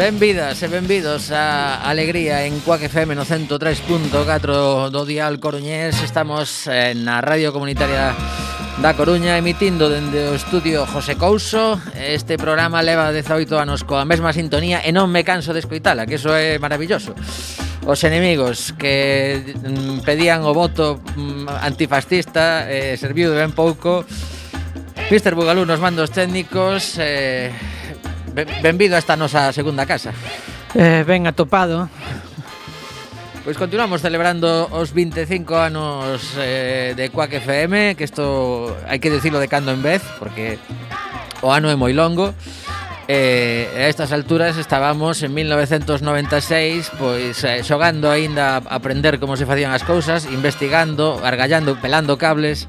Benvidas e benvidos a Alegría en Cuac FM no 103.4 do Dial Coruñés. Estamos eh, na Radio Comunitaria da Coruña emitindo dende o estudio José Couso. Este programa leva 18 anos coa mesma sintonía e non me canso de escoitala, que iso é maravilloso. Os enemigos que mm, pedían o voto mm, antifascista eh, serviu de ben pouco. Mr. Bugalú nos mandos técnicos eh, Ben, benvido a esta nosa segunda casa. Eh, ben atopado. Pois continuamos celebrando os 25 anos eh, de Quack FM Que isto hai que decirlo de cando en vez Porque o ano é moi longo eh, A estas alturas estábamos en 1996 Pois eh, xogando aínda a aprender como se facían as cousas Investigando, argallando, pelando cables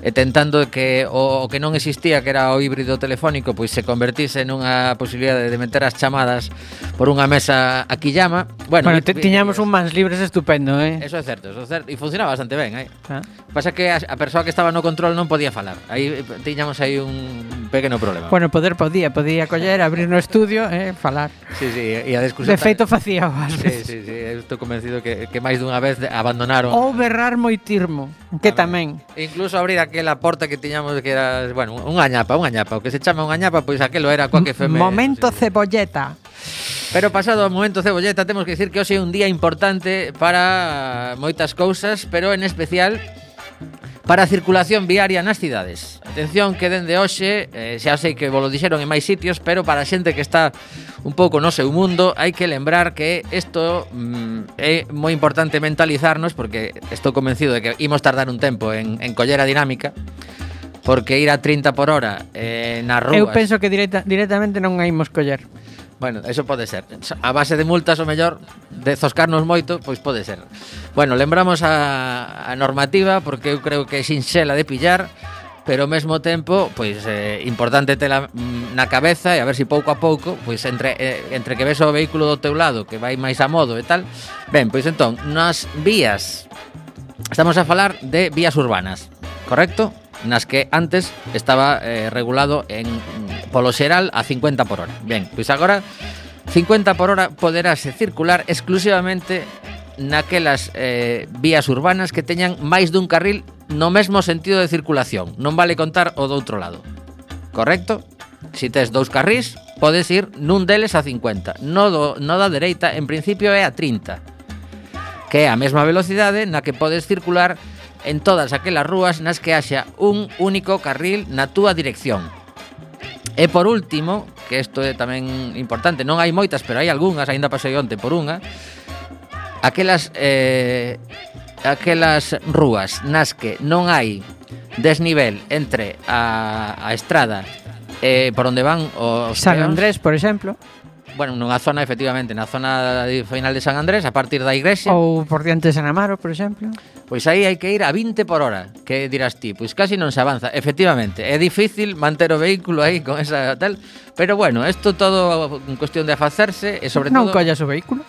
e tentando que o, o que non existía que era o híbrido telefónico pois se convertise nunha posibilidade de meter as chamadas por unha mesa aquí llama. Bueno, bueno te, tiñamos un mans libres estupendo, eh. Eso é certo, eso é certo e funcionaba bastante ben, eh. Ah. Pasa que a, a persoa que estaba no control non podía falar. Aí eh, tiñamos aí un pequeno problema. Bueno, poder podía, podía coller, abrir no estudio e eh, falar. Sí, sí, e a discusión. De feito facía as veces. Sí, sí, sí, estou convencido que, que máis dunha vez abandonaron. Ou berrar moitirmo, que tamén. E incluso abrir a aquela porta que tiñamos que era, bueno, unha ñapa, unha ñapa, o que se chama unha ñapa, pois aquelo era coa que FM. Momento sí. cebolleta. Pero pasado o momento cebolleta, temos que dicir que hoxe é un día importante para moitas cousas, pero en especial para a circulación viaria nas cidades. Atención que dende hoxe, eh, xa sei que vos dixeron en máis sitios, pero para a xente que está un pouco no seu mundo, hai que lembrar que isto mm, é moi importante mentalizarnos porque estou convencido de que imos tardar un tempo en, en coller a dinámica porque ir a 30 por hora eh, na rúa... Eu penso que directa, directamente non a imos coller. Bueno, eso pode ser. A base de multas o mellor de zoscarnos moito, pois pode ser. Bueno, lembramos a, a normativa porque eu creo que é sinxela de pillar pero ao mesmo tempo, pois eh, importante tela mm, na cabeza e a ver se si pouco a pouco, pois entre eh, entre que ves o vehículo do teu lado que vai máis a modo e tal. Ben, pois entón, nas vías estamos a falar de vías urbanas, correcto? Nas que antes estaba eh, regulado en polo xeral a 50 por hora. Ben, pois agora 50 por hora poderase circular exclusivamente naquelas eh, vías urbanas que teñan máis dun carril no mesmo sentido de circulación. Non vale contar o do outro lado. Correcto? Si tes dous carrís, podes ir nun deles a 50. No, do, no da dereita, en principio, é a 30. Que é a mesma velocidade na que podes circular en todas aquelas rúas nas que haxa un único carril na túa dirección E por último, que isto é tamén importante, non hai moitas, pero hai algunhas, aínda pasei onte por unha, aquelas eh, aquelas rúas nas que non hai desnivel entre a, a estrada eh, por onde van os San peóns, Andrés, por exemplo bueno, nunha zona efectivamente, na zona final de San Andrés, a partir da igrexa. Ou por diante de San Amaro, por exemplo. Pois aí hai que ir a 20 por hora, que dirás ti, pois casi non se avanza. Efectivamente, é difícil manter o vehículo aí con esa tal, pero bueno, isto todo en cuestión de afacerse e sobre non todo... Non collas o vehículo.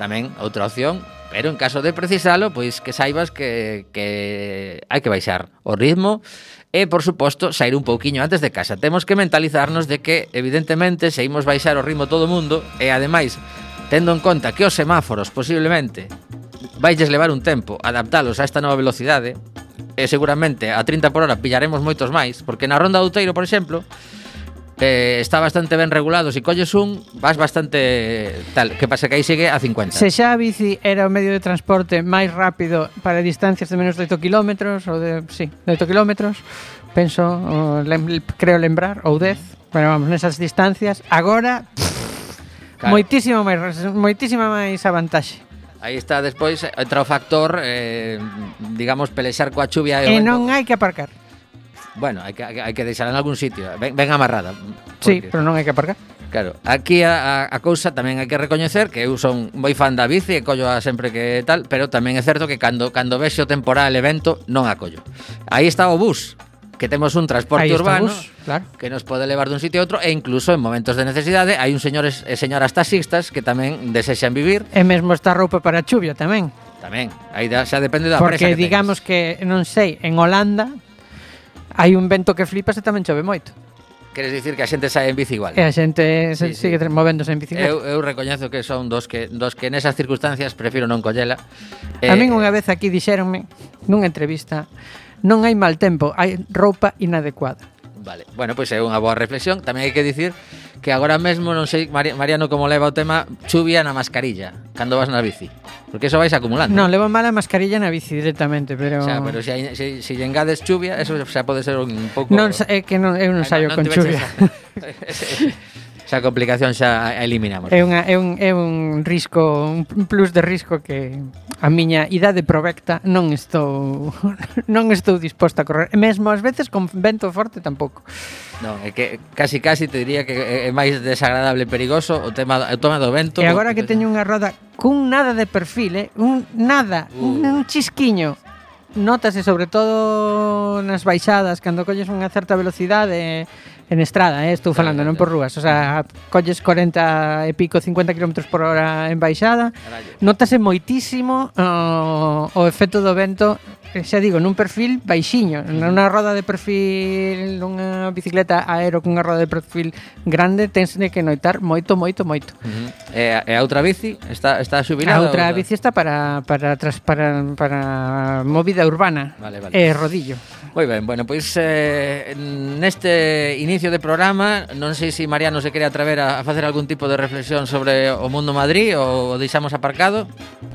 Tamén outra opción, pero en caso de precisalo, pois que saibas que, que hai que baixar o ritmo E, por suposto, sair un pouquiño antes de casa. Temos que mentalizarnos de que, evidentemente, se imos baixar o ritmo todo o mundo e, ademais, tendo en conta que os semáforos, posiblemente, vailles levar un tempo adaptalos a esta nova velocidade, e seguramente a 30 por hora pillaremos moitos máis, porque na ronda do Outeiro, por exemplo, eh, está bastante ben regulado, se si colles un, vas bastante tal, que pasa que aí segue a 50. Se xa a bici era o medio de transporte máis rápido para distancias de menos de 8 km ou de, sí, de 8 km, penso, o, lem, creo lembrar, ou 10, pero vamos, nesas distancias, agora claro. moitísimo máis moitísima máis a vantaxe. Aí está despois entra o factor eh, digamos pelexar coa chuvia e, e non hai que aparcar. Bueno, hai que, hai que deixala en algún sitio, eh, ben, ben amarrada. Sí, porque... pero non hai que aparcar. Claro, aquí a, a cousa tamén hai que recoñecer que eu son moi fan da bici e collo a sempre que tal, pero tamén é certo que cando cando vexo temporal evento non a collo. Aí está o bus, que temos un transporte urbano bus, claro. que nos pode levar dun sitio a outro e incluso en momentos de necesidade hai un señores e señoras taxistas que tamén desexan vivir. E mesmo está roupa para a chuvia tamén. Tamén, aí da, xa depende da Porque presa que digamos que, non sei, en Holanda hai un vento que flipas e tamén chove moito. Queres dicir que a xente sae en bici igual. E a xente sí, sigue sí. movéndose en bicicleta. Eu, eu recoñezo que son dos que dos que nesas circunstancias prefiro non collela. Eh, a min unha vez aquí dixéronme nunha entrevista non hai mal tempo, hai roupa inadecuada. Vale, bueno, pois pues é unha boa reflexión. Tamén hai que dicir que agora mesmo non sei Mariano como leva o tema chuvia na mascarilla Cando vas na bici Porque eso vais acumulando. Non, levo mala mascarilla na bici directamente pero... O sea, pero se, hai, se, se engades chuvia Eso xa pode ser un pouco Non, é que non, eu non ah, saio non, con chuvia. Esa complicación xa a eliminamos. É, unha, é, un, é un risco, un plus de risco que a miña idade provecta non estou non estou disposta a correr. Mesmo ás veces con vento forte tampouco. Non, é que casi casi te diría que é máis desagradable e perigoso o tema, o tema do vento. E agora que teño unha roda cun nada de perfil, eh? un nada, uh. un, un chisquiño, notase sobre todo nas baixadas cando colles unha certa velocidade en estrada, eh, estou falando, non por rúas, o sea, colles 40 e pico, 50 km por hora en baixada, notase moitísimo o, o efecto do vento eh, xa digo, nun perfil baixiño, mm. nunha roda de perfil, nunha bicicleta aero cunha roda de perfil grande, tens de que noitar moito, moito, moito. Uh -huh. E, e a outra bici está está xubilada? A outra bici está para para tras, para para movida urbana. Vale, vale. E rodillo. Moi ben, bueno, pois eh, neste inicio de programa Non sei se Mariano se quere atrever a, a facer algún tipo de reflexión sobre o mundo Madrid Ou o deixamos aparcado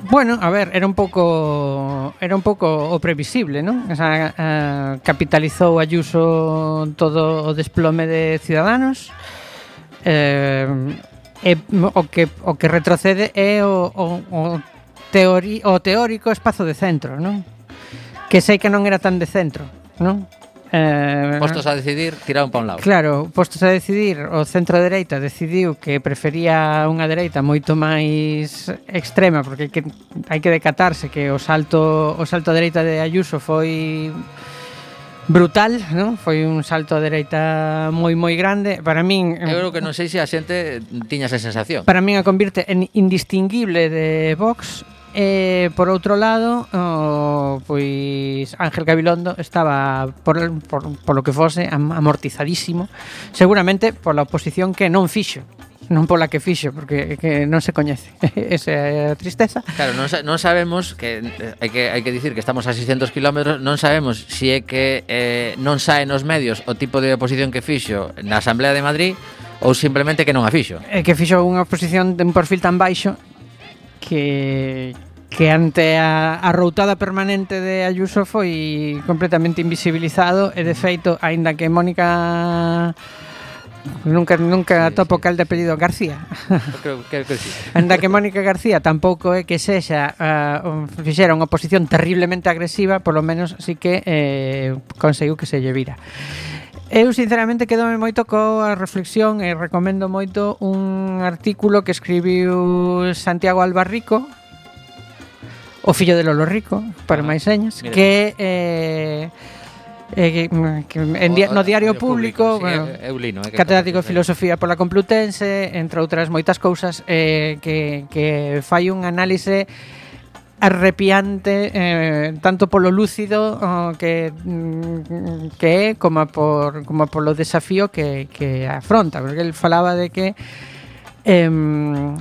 Bueno, a ver, era un pouco era un pouco o previsible, non? O sea, eh, capitalizou Ayuso todo o desplome de Ciudadanos eh, e, o, que, o que retrocede é o, o, o, teori, o teórico espazo de centro, non? Que sei que non era tan de centro non? Eh, postos a decidir, tiraron para un lado. Claro, postos a decidir, o centro dereita decidiu que prefería unha dereita moito máis extrema, porque hai que, hai que decatarse que o salto o salto a dereita de Ayuso foi brutal, non? Foi un salto a dereita moi moi grande. Para min eh, Eu creo que non sei se a xente tiña esa sensación. Para min a convirte en indistinguible de Vox E, por outro lado, oh, pois Ángel Gabilondo estaba por, por, por lo que fose amortizadísimo, seguramente pola oposición que non fixo non pola que fixo, porque que non se coñece esa é a tristeza. Claro, non, non sabemos que eh, hai que hai que dicir que estamos a 600 km, non sabemos se si é que eh, non sae nos medios o tipo de oposición que fixo na Asamblea de Madrid ou simplemente que non a fixo. É que fixo unha oposición de un perfil tan baixo que que ante a, a routada permanente de Ayuso foi completamente invisibilizado e de feito, aínda que Mónica Nunca nunca sí, topo sí. cal de apellido García. Creo, creo que sí. Anda que Mónica García tampouco é que sexa uh, fixera unha oposición terriblemente agresiva, polo menos sí que eh, conseguiu que se lle vira. Eu sinceramente quedome moito coa reflexión e recomendo moito un artículo que escribiu Santiago Albarrico O fillo de Lolo Rico, para ah, máis señas mira. Que eh, eh, que, que en di no diario público, público sí, bueno, eu, eu lino, eh, catedrático de filosofía pola Complutense entre outras moitas cousas eh, que, que fai un análise arrepiante eh, tanto polo lúcido oh, que mm, que é como por como polo desafío que, que afronta, porque el falaba de que em,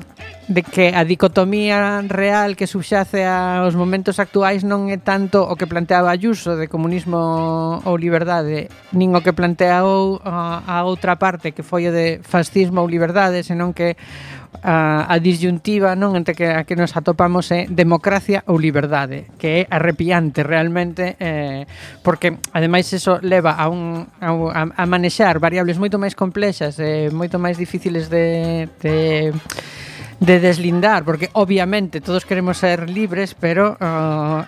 de que a dicotomía real que subxace aos momentos actuais non é tanto o que planteaba Ayuso de comunismo ou liberdade, nin o que planteou a, a outra parte que foi o de fascismo ou liberdade, senón que a, a disyuntiva non entre que a que nos atopamos é democracia ou liberdade, que é arrepiante realmente eh, porque ademais eso leva a un a, a manexar variables moito máis complexas e eh, moito máis difíciles de, de de deslindar, porque obviamente todos queremos ser libres, pero uh,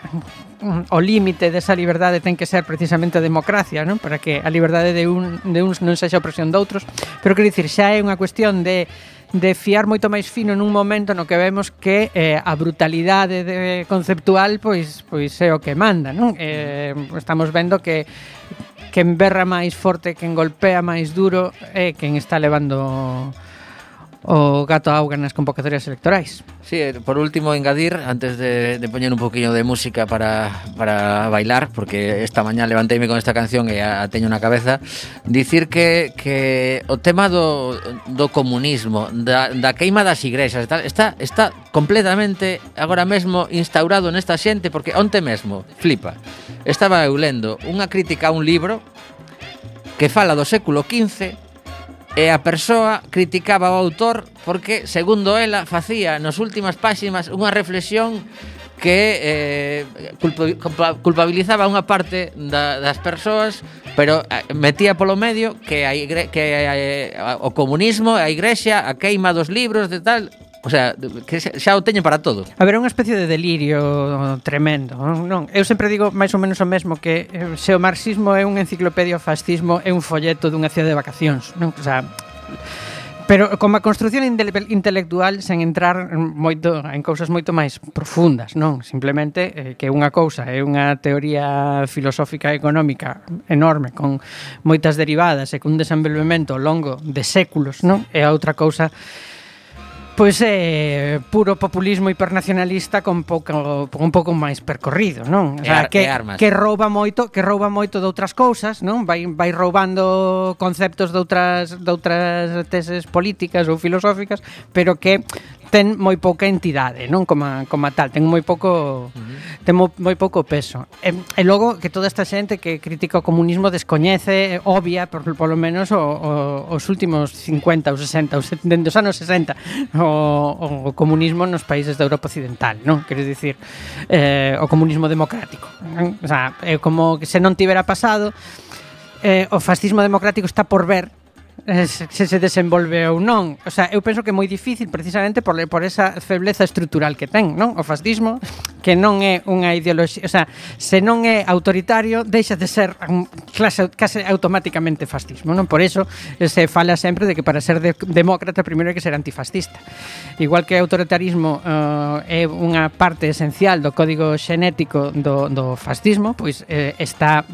o límite desa liberdade ten que ser precisamente a democracia, non? Para que a liberdade de, un, de uns non sexa opresión de outros, pero quero dicir, xa é unha cuestión de de fiar moito máis fino nun momento no que vemos que eh, a brutalidade de, conceptual pois pois é o que manda, non? Eh, estamos vendo que quen berra máis forte, quen golpea máis duro é eh, quen está levando o gato auga nas convocatorias electorais. Sí, eh, por último, engadir, antes de, de poñer un poquinho de música para, para bailar, porque esta mañá levanteime con esta canción e a, a teño na cabeza, dicir que, que o tema do, do comunismo, da, da queima das igrexas, tal, está, está completamente agora mesmo instaurado nesta xente, porque onte mesmo, flipa, estaba eu lendo unha crítica a un libro que fala do século XV E a persoa criticaba o autor porque, segundo ela, facía nas últimas páxinas unha reflexión que eh, culpabilizaba unha parte da, das persoas pero eh, metía polo medio que, a igre, que a, o comunismo, a igrexa, a queima dos libros de tal O sea, que xa, xa o teñen para todo. A ver, é unha especie de delirio tremendo. Non, eu sempre digo máis ou menos o mesmo que eh, se o marxismo é unha enciclopedia o fascismo é un folleto dunha cidade de vacacións, non? O sea, Pero como a construción intelectual sen entrar moito en cousas moito máis profundas, non? Simplemente eh, que unha cousa é unha teoría filosófica e económica enorme con moitas derivadas e cun desenvolvemento longo de séculos, non? E a outra cousa Pois é puro populismo hipernacionalista con pouco con pouco máis percorrido, non? O sea, que que rouba moito, que rouba moito de outras cousas, non? Vai vai roubando conceptos de outras de outras teses políticas ou filosóficas, pero que ten moi pouca entidade, non? Como, como tal, ten moi pouco uh -huh. ten moi, moi pouco peso. E, e logo que toda esta xente que critica o comunismo descoñece, eh, obvia, por, polo menos o, o, os últimos 50 ou 60, ou 70, dos anos 60, o, o comunismo nos países da Europa Occidental, non? Quero dicir, eh, o comunismo democrático. Non? O sea, é como que se non tivera pasado, eh, o fascismo democrático está por ver Eh, se se desenvolve ou non. O sea, eu penso que é moi difícil precisamente por, por esa febleza estrutural que ten, non? O fascismo, que non é unha ideoloxía, o sea, se non é autoritario, deixa de ser clase, case automáticamente fascismo, non? Por iso se fala sempre de que para ser de, demócrata primeiro hai que ser antifascista. Igual que o autoritarismo uh, é unha parte esencial do código xenético do, do fascismo, pois eh, está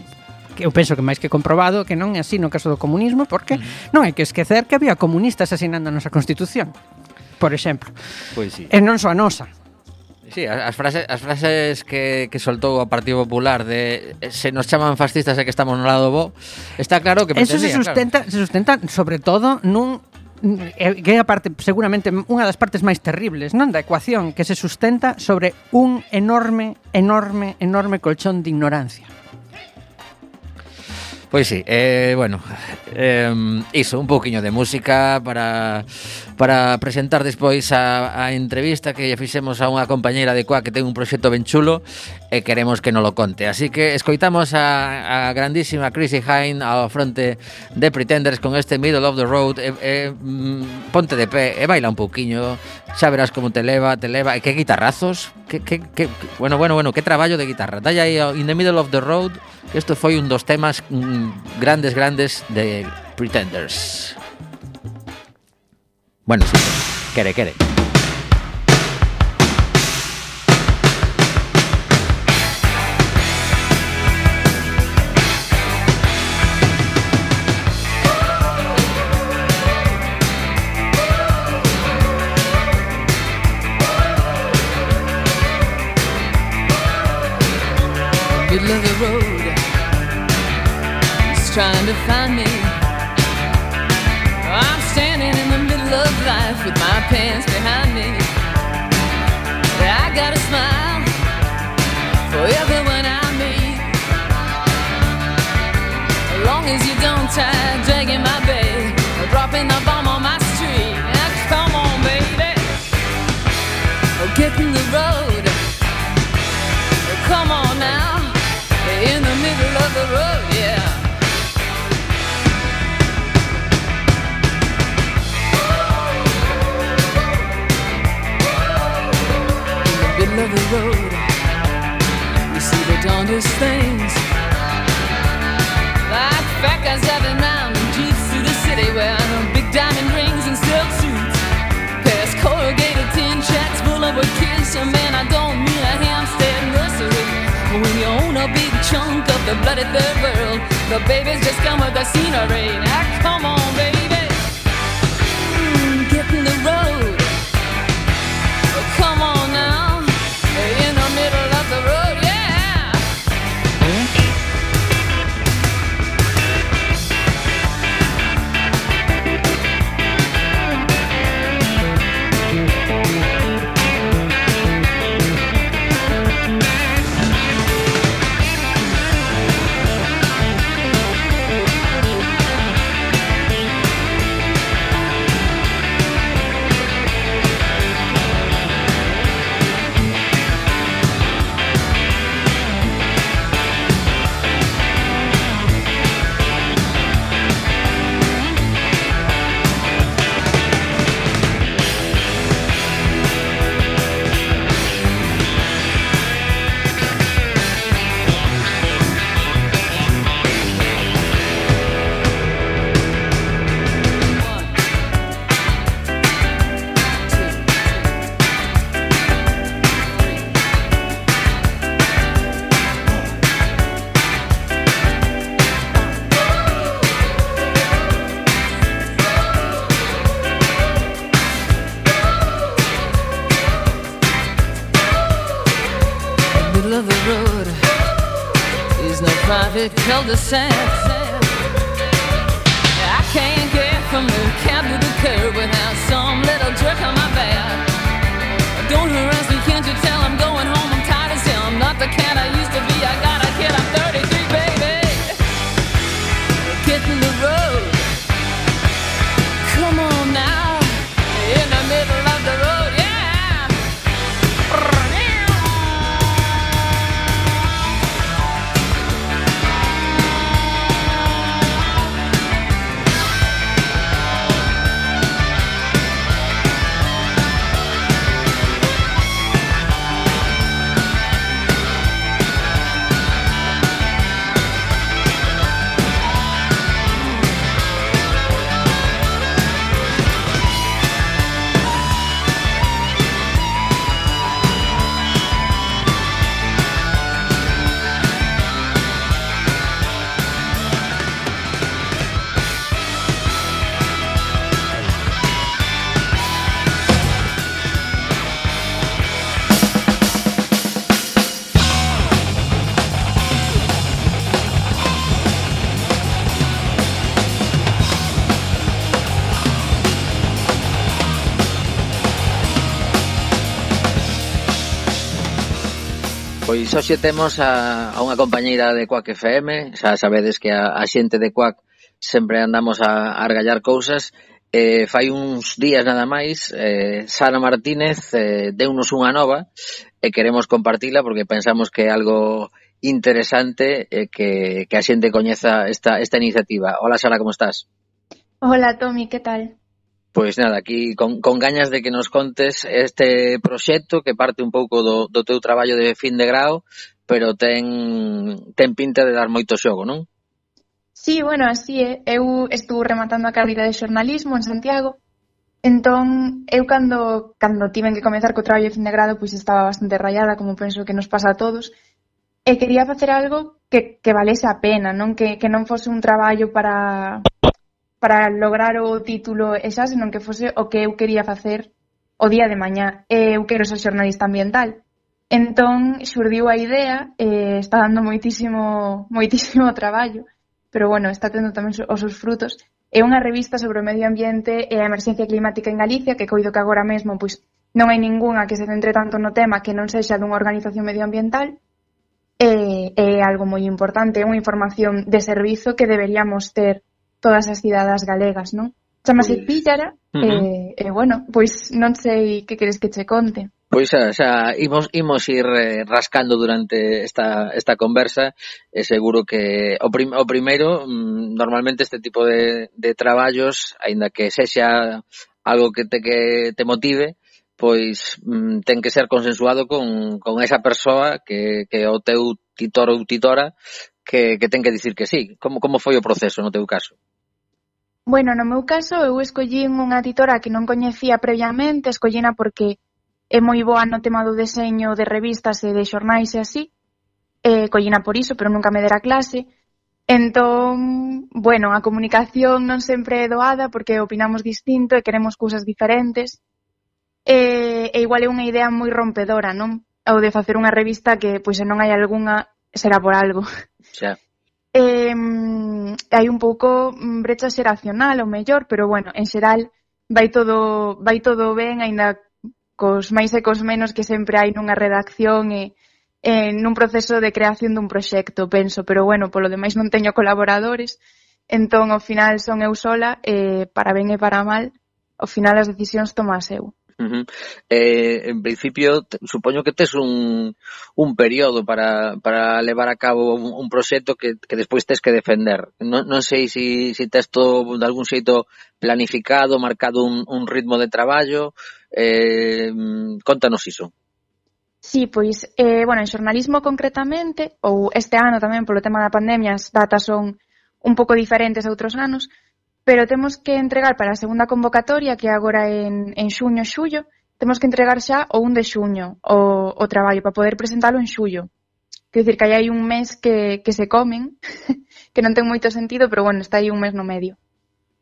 eu penso que máis que comprobado que non é así no caso do comunismo porque uh -huh. non hai que esquecer que había comunistas asinando a nosa Constitución, por exemplo. Pois sí. E non só a nosa. Sí, as frases, as frases que, que soltou o Partido Popular de eh, se nos chaman fascistas e que estamos no lado bo, está claro que Eso se sustenta, claro. se sustenta sobre todo nun eh, que é a parte seguramente unha das partes máis terribles, non da ecuación que se sustenta sobre un enorme, enorme, enorme colchón de ignorancia. Pois sí, eh, bueno, eh, iso, un pouquiño de música para, para presentar despois a, a entrevista que fixemos a unha compañeira de Coa que ten un proxecto ben chulo e queremos que non lo conte. Así que escoitamos a, a grandísima Chrissy Hine ao fronte de Pretenders con este Middle of the Road. E, e, mm, ponte de pé e baila un pouquiño, xa verás como te leva, te leva. E que guitarrazos, que, que, que, bueno, bueno, bueno, que traballo de guitarra. Dalla aí in the Middle of the Road, que isto foi un dos temas... Mm, grandes, grandes de Pretenders. Bueno, sí, quere, trying to find me. I'm standing in the middle of life with my pants behind me. I got a smile for everyone I meet. As long as you don't try dragging my bag or dropping the bomb on my street. Now, come on, baby. Oh, get in the road. Oh, come on now. In the middle of the road, the road. You see the darndest things. Like fat guys driving around in jeeps through the city wearing big diamond rings and silk suits. Past corrugated tin shacks full of kids. So man, I don't mean a Hampstead nursery. When you own a big chunk of the bloody third world, the babies just come with the scenery. Now come on, baby. Private cul-de-sac. I can't get from the cab to the curb without some little jerk on Pois hoxe temos a, a unha compañeira de Cuac FM, xa sabedes que a, a xente de Cuac sempre andamos a, a argallar cousas, eh, fai uns días nada máis, eh, Sara Martínez eh, deunos unha nova e queremos compartila porque pensamos que é algo interesante eh, que, que a xente coñeza esta, esta iniciativa. Hola Sara, como estás? Hola Tomi, que tal? Pois nada, aquí con, con gañas de que nos contes este proxecto que parte un pouco do, do teu traballo de fin de grau, pero ten, ten pinta de dar moito xogo, non? Sí, bueno, así é. Eu estuve rematando a carreira de xornalismo en Santiago. Entón, eu cando, cando tiven que comezar co traballo de fin de grado, pois estaba bastante rayada, como penso que nos pasa a todos. E quería facer algo que, que valese a pena, non que, que non fose un traballo para, para lograr o título e xa, senón que fose o que eu quería facer o día de mañá. Eu quero ser xornalista ambiental. Entón, xurdiu a idea, eh, está dando moitísimo, moitísimo traballo, pero bueno, está tendo tamén os seus frutos. É unha revista sobre o medio ambiente e a emerxencia climática en Galicia, que coido que agora mesmo pois, non hai ningunha que se centre tanto no tema que non sexa dunha organización medioambiental, é, é algo moi importante, é unha información de servizo que deberíamos ter todas as cidades galegas, non? Chamase pois. Píllara uh eh, -huh. e, e, bueno, pois non sei que queres que che conte. Pois xa, xa imos, imos ir eh, rascando durante esta, esta conversa e seguro que o, prim, o primeiro mm, normalmente este tipo de, de traballos aínda que sexa algo que te, que te motive pois mm, ten que ser consensuado con, con esa persoa que, que o teu titor ou titora que, que ten que dicir que sí. Como, como foi o proceso no teu caso? Bueno, no meu caso eu escollín unha editora que non coñecía previamente, escollina porque é moi boa no tema do deseño de revistas e de xornais e así, eh, collina por iso, pero nunca me dera clase. Entón, bueno, a comunicación non sempre é doada porque opinamos distinto e queremos cousas diferentes. E, e igual é unha idea moi rompedora, non? O de facer unha revista que, pois, se non hai algunha, será por algo. Xa eh, hai un pouco mm, brecha xeracional, o mellor, pero bueno, en xeral vai todo vai todo ben, aínda cos máis e cos menos que sempre hai nunha redacción e en nun proceso de creación dun proxecto, penso, pero bueno, polo demais non teño colaboradores, entón ao final son eu sola, e para ben e para mal, ao final as decisións tomas eu. Uh -huh. eh, en principio, supoño que tes un, un período para, para levar a cabo un, un proxecto que, que despois tes que defender. Non, non sei se si, si tes todo de algún xeito planificado, marcado un, un ritmo de traballo. Eh, contanos iso. Sí, pois, eh, bueno, en xornalismo concretamente, ou este ano tamén polo tema da pandemia, as datas son un pouco diferentes a outros anos, pero temos que entregar para a segunda convocatoria, que agora en, en xuño, xullo, temos que entregar xa o 1 de xuño o, o traballo para poder presentalo en xullo. Quer dicir que aí hai un mes que, que se comen, que non ten moito sentido, pero bueno, está aí un mes no medio.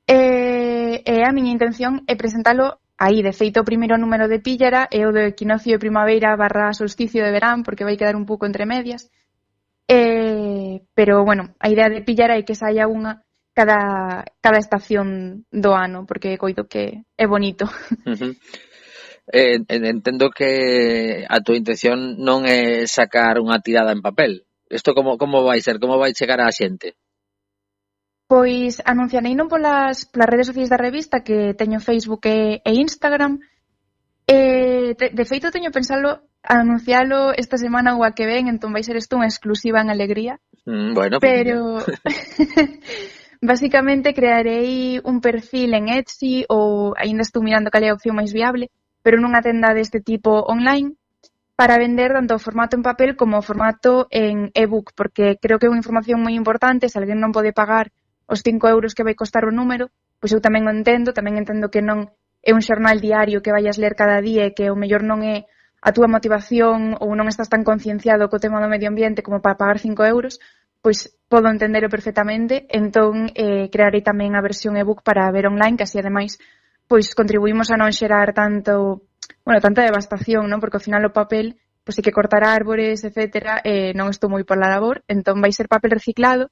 E, e a miña intención é presentalo aí, de feito, o primeiro número de Píllara é o do equinoccio de primavera barra solsticio de verán, porque vai quedar un pouco entre medias. E, pero, bueno, a idea de Píllara é que saia unha cada, cada estación do ano, porque coido que é bonito. Uh -huh. eh, entendo que a túa intención non é sacar unha tirada en papel. Isto como, como vai ser? Como vai chegar á xente? Pois anunciarei non polas, polas redes sociais da revista que teño Facebook e, e Instagram. E, de, de feito, teño pensalo anuncialo esta semana ou a que ven, entón vai ser isto unha exclusiva en Alegría. Mm, bueno, pero... Pues... Basicamente crearei un perfil en Etsy ou aínda estou mirando cal é a opción máis viable, pero nunha tenda deste tipo online para vender tanto o formato en papel como o formato en ebook, porque creo que é unha información moi importante, se alguén non pode pagar os 5 euros que vai costar o número, pois eu tamén o entendo, tamén entendo que non é un xornal diario que vayas ler cada día e que o mellor non é a túa motivación ou non estás tan concienciado co tema do medio ambiente como para pagar 5 euros, pois podo entendelo perfectamente, entón eh, crearei tamén a versión ebook para ver online, que así ademais pois contribuímos a non xerar tanto, bueno, tanta devastación, non? Porque ao final o papel pois hai que cortar árbores, etcétera, eh, non estou moi pola labor, entón vai ser papel reciclado,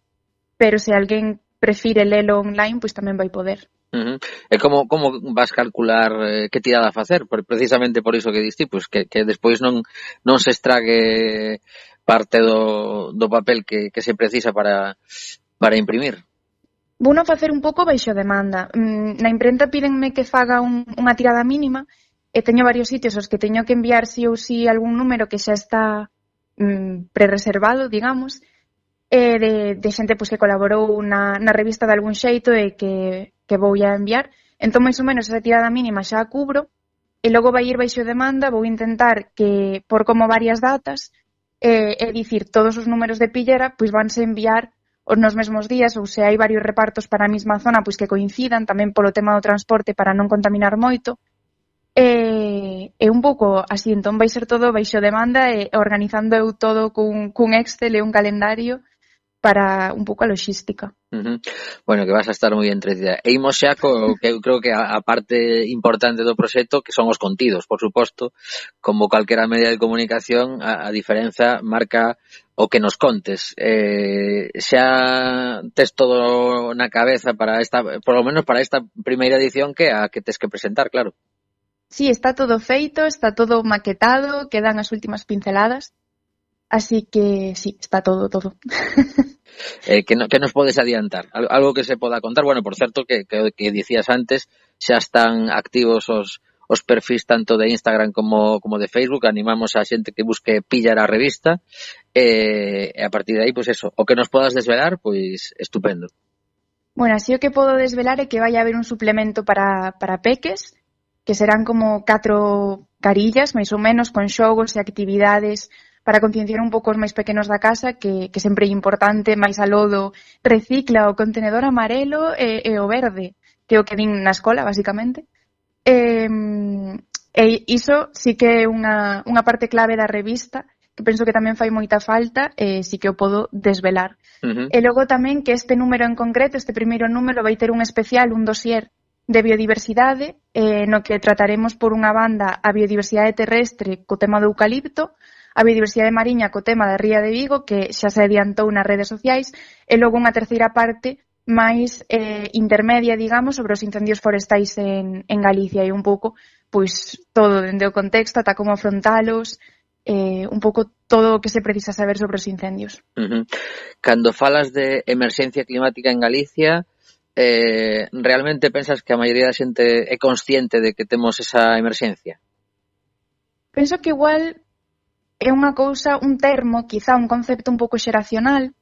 pero se alguén prefire lelo online, pois tamén vai poder. Uh -huh. E como, como vas calcular eh, que tirada facer? Por, precisamente por iso que diste, pois que, que despois non, non se estrague parte do, do papel que, que se precisa para, para imprimir? Vou non facer un pouco baixo demanda. Mm, na imprenta pídenme que faga un, unha tirada mínima e teño varios sitios os que teño que enviar si ou si algún número que xa está mm, prereservado, digamos, e de, de xente pois, que colaborou na, na revista de algún xeito e que, que vou a enviar. Entón, máis ou menos, esa tirada mínima xa a cubro e logo vai ir baixo demanda, vou intentar que, por como varias datas, eh, é dicir, todos os números de pillera pois vanse enviar os nos mesmos días ou se hai varios repartos para a mesma zona pois que coincidan tamén polo tema do transporte para non contaminar moito. E, e un pouco así entón vai ser todo baixo demanda e organizando eu todo cun, cun Excel e un calendario para un pouco a logística. Uh -huh. Bueno, que vas a estar moi entretida. E imos xa co que eu creo que a, a parte importante do proxecto que son os contidos, por suposto, como calquera media de comunicación, a, a diferenza marca o que nos contes. Eh, xa tes todo na cabeza para esta, por lo menos para esta primeira edición que a que tes que presentar, claro. Sí, está todo feito, está todo maquetado, quedan as últimas pinceladas. Así que sí, está todo, todo. eh, que, no, que nos podes adiantar? Algo que se poda contar? Bueno, por certo, que, que, que dicías antes, xa están activos os, os perfis tanto de Instagram como, como de Facebook, animamos a xente que busque pillar a revista, eh, e a partir de aí, pois pues eso, o que nos podas desvelar, pois estupendo. Bueno, así o que podo desvelar é que vai haber un suplemento para, para peques, que serán como catro carillas, máis ou menos, con xogos e actividades para concienciar un pouco os máis pequenos da casa que, que sempre é importante máis alodo, recicla o contenedor amarelo e, e o verde que é o que din na escola, basicamente. E, e iso sí que é unha, unha parte clave da revista que penso que tamén fai moita falta e sí que o podo desvelar. Uh -huh. E logo tamén que este número en concreto, este primeiro número, vai ter un especial, un dossier de biodiversidade, eh, no que trataremos por unha banda a biodiversidade terrestre co tema do eucalipto, a biodiversidade mariña co tema da ría de Vigo, que xa se adiantou nas redes sociais, e logo unha terceira parte máis eh, intermedia, digamos, sobre os incendios forestais en, en Galicia e un pouco pois todo dende o contexto ata como afrontalos, eh, un pouco todo o que se precisa saber sobre os incendios. Uh -huh. Cando falas de emerxencia climática en Galicia, eh, realmente pensas que a maioría da xente é consciente de que temos esa emerxencia? Penso que igual é unha cousa, un termo, quizá un concepto un pouco xeracional,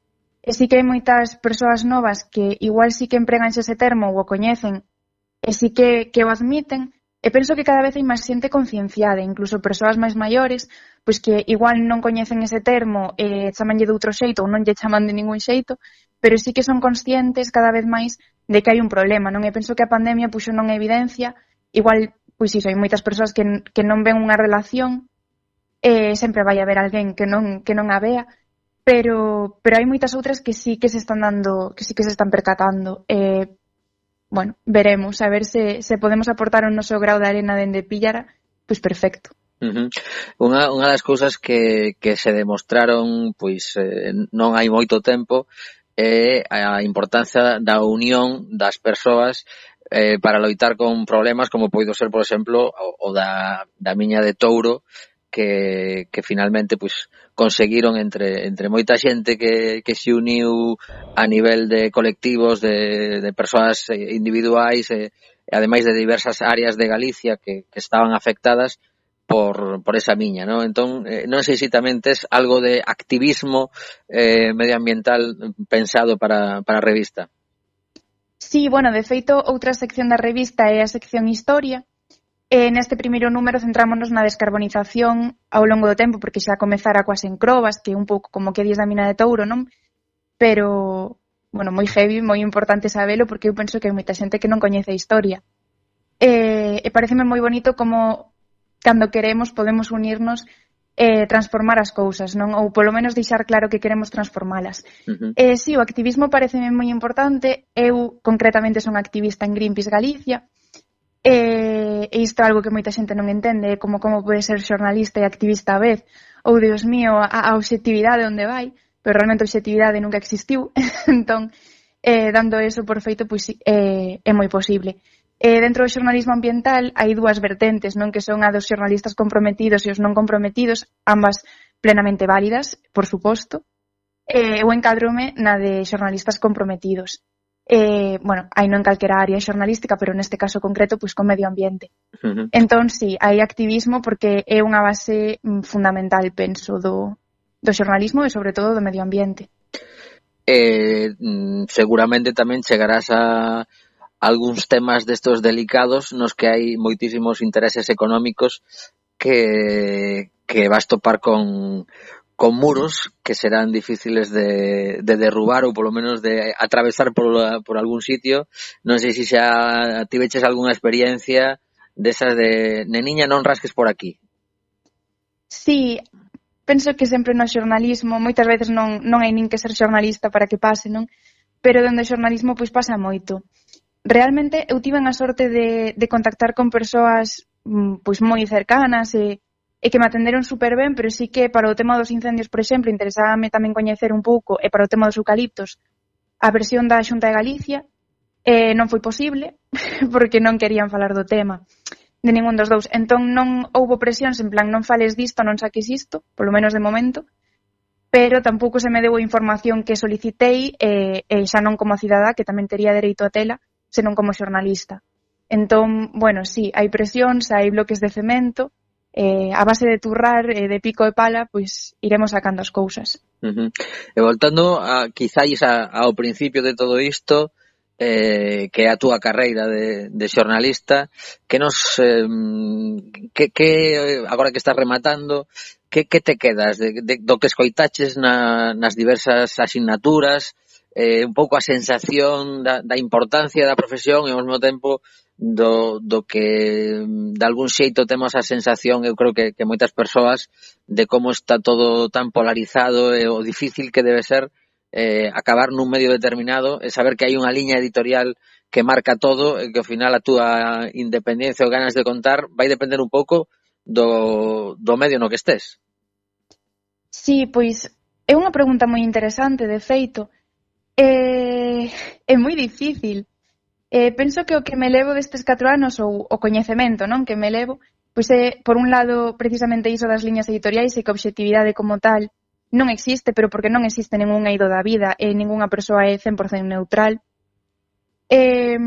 e sí que hai moitas persoas novas que igual sí que empregan ese termo ou o coñecen, e sí que, que o admiten, e penso que cada vez hai máis xente concienciada, incluso persoas máis maiores, pois que igual non coñecen ese termo e chamanlle de outro xeito ou non lle chaman de ningún xeito, pero sí que son conscientes cada vez máis de que hai un problema, non? E penso que a pandemia puxo non evidencia, igual, pois iso, hai moitas persoas que, que non ven unha relación eh, sempre vai haber alguén que non, que non a vea, pero, pero hai moitas outras que sí que se están dando, que sí que se están percatando. Eh, bueno, veremos, a ver se, se podemos aportar o noso grau de arena dende Pillara, pois perfecto. Uh -huh. Unha, unha das cousas que, que se demostraron pois eh, non hai moito tempo é a importancia da unión das persoas eh, para loitar con problemas como poido ser, por exemplo, o, o da, da miña de Touro que, que finalmente pois conseguiron entre entre moita xente que, que se uniu a nivel de colectivos de, de persoas eh, individuais e, e ademais de diversas áreas de Galicia que, que estaban afectadas por, por esa miña, ¿no? Entón, eh, non sei se tamén tes algo de activismo eh, medioambiental pensado para, para a revista. Sí, bueno, de feito, outra sección da revista é a sección Historia, E neste primeiro número centrámonos na descarbonización ao longo do tempo, porque xa comezara coas encrobas, que un pouco como que dis da mina de touro, non? Pero, bueno, moi heavy, moi importante sabelo, porque eu penso que hai moita xente que non coñece a historia. E, e pareceme moi bonito como cando queremos podemos unirnos eh, transformar as cousas, non? Ou polo menos deixar claro que queremos transformalas. Uh -huh. Eh, si, sí, o activismo pareceme moi importante. Eu concretamente son activista en Greenpeace Galicia E, e isto é algo que moita xente non entende, como como pode ser xornalista e activista a vez, ou, Dios mío, a, a objetividade onde vai, pero realmente a objetividade nunca existiu, entón, eh, dando eso por feito, pois, eh, é moi posible. Eh, dentro do xornalismo ambiental hai dúas vertentes, non que son a dos xornalistas comprometidos e os non comprometidos, ambas plenamente válidas, por suposto. Eh, eu encadrome na de xornalistas comprometidos eh, bueno, aí non calquera área xornalística, pero neste caso concreto, pois con medio ambiente. Uh -huh. Entón, sí, hai activismo porque é unha base mm, fundamental, penso, do, do xornalismo e sobre todo do medio ambiente. Eh, mm, seguramente tamén chegarás a algúns temas destos delicados nos que hai moitísimos intereses económicos que, que vas topar con, con muros que serán difíciles de, de derrubar ou polo menos de atravesar por, por algún sitio. Non sei se xa tiveches algunha experiencia desas de neniña non rasques por aquí. Sí, penso que sempre no xornalismo moitas veces non, non hai nin que ser xornalista para que pase, non? Pero dende o xornalismo pois pasa moito. Realmente eu tiven a sorte de, de contactar con persoas mm, pois moi cercanas e e que me atenderon super ben, pero sí que para o tema dos incendios, por exemplo, interesábame tamén coñecer un pouco e para o tema dos eucaliptos a versión da Xunta de Galicia eh, non foi posible porque non querían falar do tema de ningún dos dous. Entón non houbo presións en plan non fales disto, non saques isto, polo menos de momento, pero tampouco se me deu a información que solicitei e, eh, e xa non como cidadá que tamén tería dereito a tela, senón como xornalista. Entón, bueno, sí, hai presións, hai bloques de cemento, eh, a base de turrar e eh, de pico e pala, pois iremos sacando as cousas. Uh -huh. E voltando a, quizáis a, ao principio de todo isto, eh, que é a túa carreira de, de xornalista, que nos eh, que, que agora que estás rematando, que, que te quedas de, de, do que escoitaches na, nas diversas asignaturas, eh, un pouco a sensación da, da importancia da profesión e ao mesmo tempo do, do que mm, de algún xeito temos a sensación, eu creo que, que moitas persoas, de como está todo tan polarizado e o difícil que debe ser eh, acabar nun medio determinado e saber que hai unha liña editorial que marca todo e que ao final a túa independencia ou ganas de contar vai depender un pouco do, do medio no que estés. Sí, pois é unha pregunta moi interesante, de feito. É, é moi difícil, eh, penso que o que me levo destes 4 anos ou o coñecemento non que me levo pois é, por un lado, precisamente iso das liñas editoriais e que a objetividade como tal non existe, pero porque non existe ningún ido da vida e ninguna persoa é 100% neutral. E,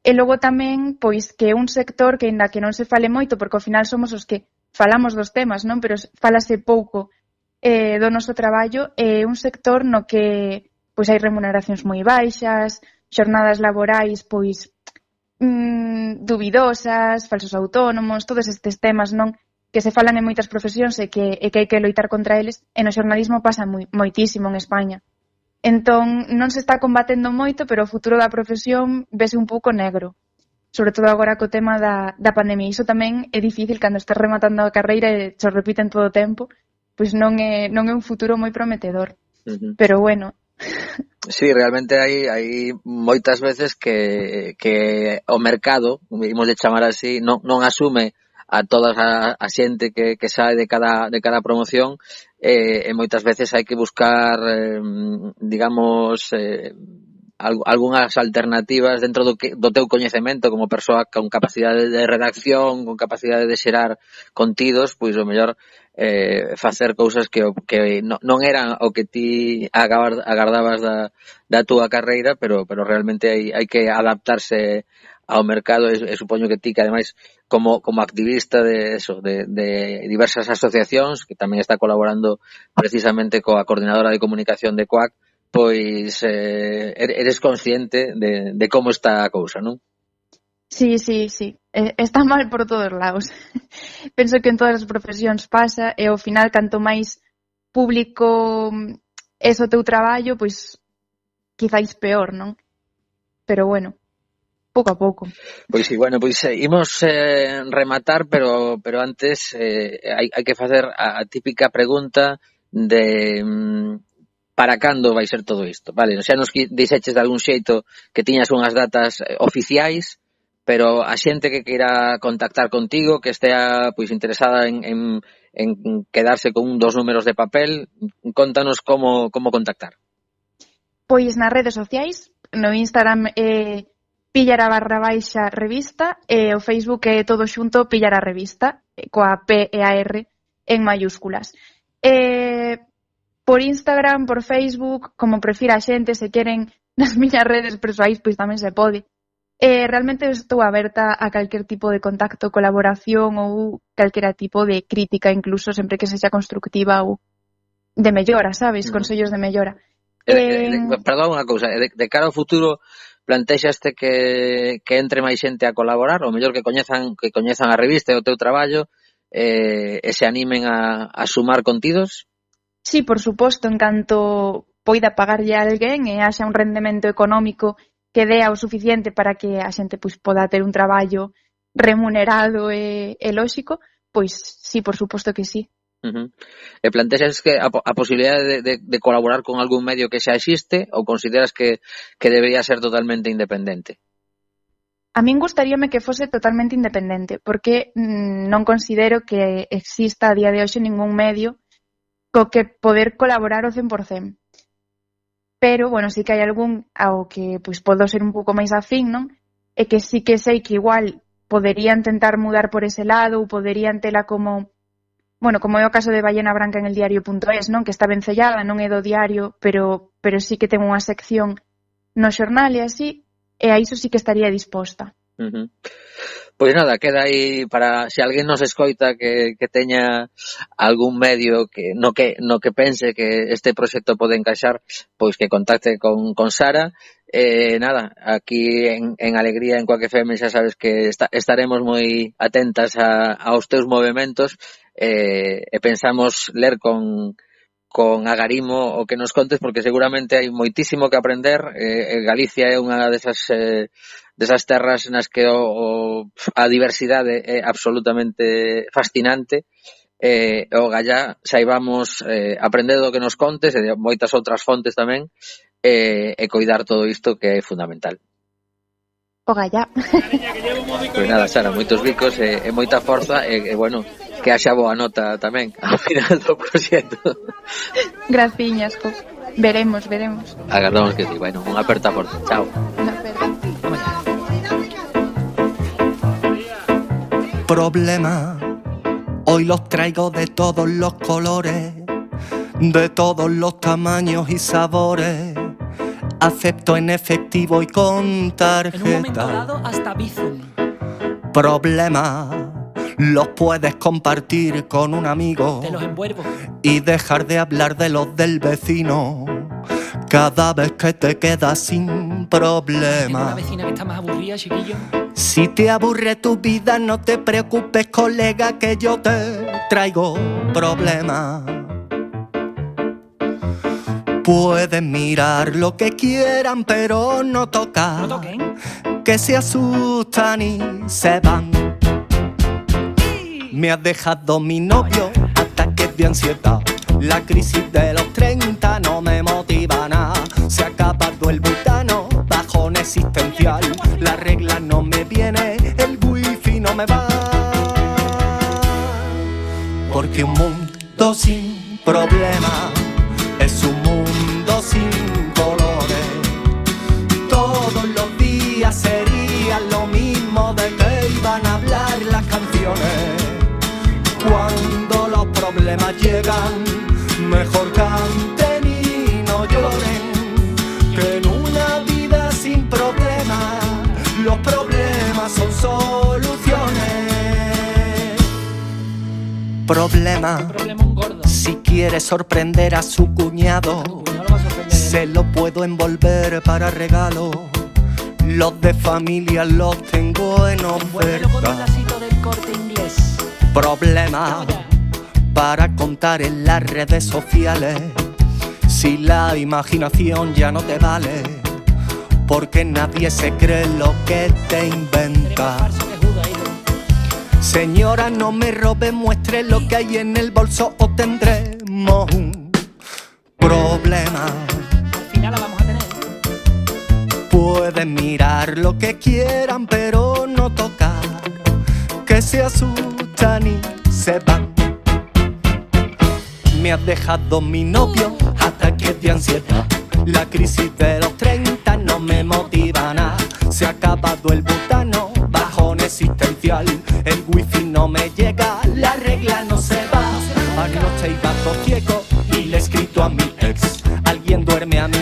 e logo tamén, pois, que é un sector que na que non se fale moito, porque ao final somos os que falamos dos temas, non? Pero falase pouco eh, do noso traballo, é un sector no que pois hai remuneracións moi baixas, xornadas laborais pois mm, dubidosas, falsos autónomos, todos estes temas, non? que se falan en moitas profesións e que, e que hai que loitar contra eles, e no xornalismo pasa moi, moitísimo en España. Entón, non se está combatendo moito, pero o futuro da profesión vese un pouco negro. Sobre todo agora co tema da, da pandemia. Iso tamén é difícil cando estás rematando a carreira e xo repiten todo o tempo, pois non é, non é un futuro moi prometedor. Uh -huh. Pero bueno, Sí, realmente hai, hai moitas veces que, que o mercado, imos de chamar así, non, non asume a toda a, a xente que, que sae de cada, de cada promoción eh, e moitas veces hai que buscar, eh, digamos, eh, algunhas alternativas dentro do, que, do teu coñecemento como persoa con capacidade de redacción, con capacidade de xerar contidos, pois o mellor eh, facer cousas que, que non eran o que ti agardabas da, da túa carreira, pero, pero realmente hai, hai que adaptarse ao mercado e, e supoño que ti que ademais como, como activista de eso, de, de diversas asociacións que tamén está colaborando precisamente coa coordinadora de comunicación de COAC, pois eh, er, eres consciente de, de como está a cousa, non? Sí, sí, sí. Está mal por todos lados. Penso que en todas as profesións pasa e ao final canto máis público mm, é o teu traballo, pois quizáis peor, non? Pero bueno, pouco a pouco. Pois sí, bueno, pois eh, imos eh, rematar, pero pero antes eh, hai, hai que facer a, a típica pregunta de mm, para cando vai ser todo isto, vale? Xa nos dixeches de algún xeito que tiñas unhas datas eh, oficiais, pero a xente que queira contactar contigo, que estea pois interesada en, en, en quedarse con un dos números de papel, contanos como, como contactar. Pois nas redes sociais, no Instagram eh, pillar a barra baixa revista e eh, o Facebook é eh, todo xunto pillara revista, eh, coa P e a R en mayúsculas. Eh, por Instagram, por Facebook, como prefira a xente, se queren nas miñas redes persoais, pois tamén se pode eh, realmente estou aberta a calquer tipo de contacto, colaboración ou calquera tipo de crítica, incluso sempre que sexa constructiva ou de mellora, sabes? Consellos de mellora. Eh, eh, eh, perdón, unha cousa, de, de cara ao futuro plantexaste que, que entre máis xente a colaborar, ou mellor que coñezan que coñezan a revista e o teu traballo eh, e se animen a, a sumar contidos? Sí, por suposto, en canto poida pagarlle a alguén e eh, haxa un rendemento económico que dea o suficiente para que a xente pois, poda ter un traballo remunerado e, e lóxico, pois sí, por suposto que sí. Uh -huh. E plantexas que a, a posibilidad de, de, de colaborar con algún medio que xa existe ou consideras que, que debería ser totalmente independente? A min gustaríame que fose totalmente independente, porque mm, non considero que exista a día de hoxe ningún medio co que poder colaborar o 100% pero, bueno, sí que hai algún ao que pois, podo ser un pouco máis afín, non? E que sí que sei que igual poderían tentar mudar por ese lado ou poderían tela como bueno, como é o caso de Ballena Branca en el diario.es, non? Que está vencellada, non é do diario, pero, pero sí que ten unha sección no xornal e así, e a iso sí que estaría disposta. Uh -huh. Pois nada, queda aí para se alguén nos escoita que, que teña algún medio que no que no que pense que este proxecto pode encaixar, pois que contacte con, con Sara. Eh, nada, aquí en, en Alegría, en Coaque FM, xa sabes que esta, estaremos moi atentas a, aos teus movimentos eh, e pensamos ler con, con agarimo o que nos contes porque seguramente hai moitísimo que aprender. Eh, eh, Galicia é unha desas eh, desas terras nas que o, o a diversidade é absolutamente fascinante. Eh, o gallá saibamos eh, aprender do que nos contes e de moitas outras fontes tamén eh, e coidar todo isto que é fundamental. O gallá. Pois pues nada, Sara, moitos bicos e, e moita forza e, e bueno, que haxa boa nota tamén ao final do proxecto Graciñas, co. Veremos, veremos. agardamos que sí, bueno, unha aperta forte, chao problema. Hoy los traigo de todos los colores, de todos los tamaños y sabores. Acepto en efectivo y con En un momento tarjeta. dado, hasta Bizum. Problema. Los puedes compartir con un amigo Te los envuelvo. y dejar de hablar de los del vecino cada vez que te quedas sin Tengo una problema. vecina que está más aburrida, chiquillo. Si te aburre tu vida, no te preocupes, colega, que yo te traigo problemas. Pueden mirar lo que quieran, pero no tocar. No toquen. Que se asustan y se van. Me has dejado mi novio, ataques de ansiedad. La crisis de los 30 no me motiva nada. Se ha acabado el butano, bajón existencial. La regla no me viene, el wifi no me va. Porque un mundo sin problemas problemas llegan, mejor canten y no lloren. Que en una vida sin problemas, los problemas son soluciones. Problema, si quiere sorprender a su cuñado. Sorprender. Se lo puedo envolver para regalo. Los de familia los tengo en oferta. Problema. Para contar en las redes sociales. Si la imaginación ya no te vale, porque nadie se cree lo que te inventa. Señora, no me robe, muestre lo que hay en el bolso o tendremos un problema. Al. Pueden mirar lo que quieran, pero no tocar, que se asustan y se van me ha dejado mi novio, hasta ataques de ansiedad. La crisis de los 30 no me motiva nada. Se ha acabado el butano, bajón existencial. El wifi no me llega, la regla no se va. Anoche iba todo ciego y le he escrito a mi ex. Alguien duerme a mi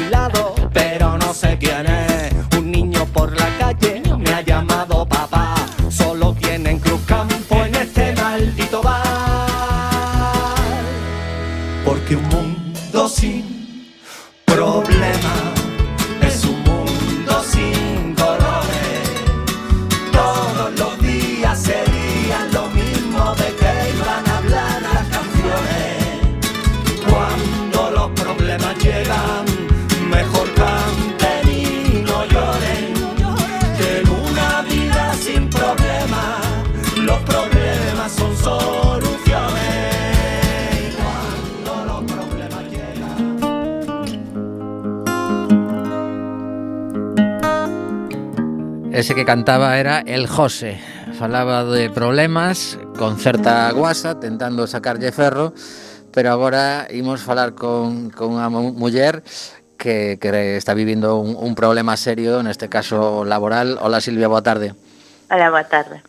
cantaba era El José. Falaba de problemas con certa guasa, tentando sacarlle ferro, pero agora imos falar con, con unha muller que, que está vivindo un, un problema serio, neste caso laboral. Hola Silvia, boa tarde. Hola, boa tarde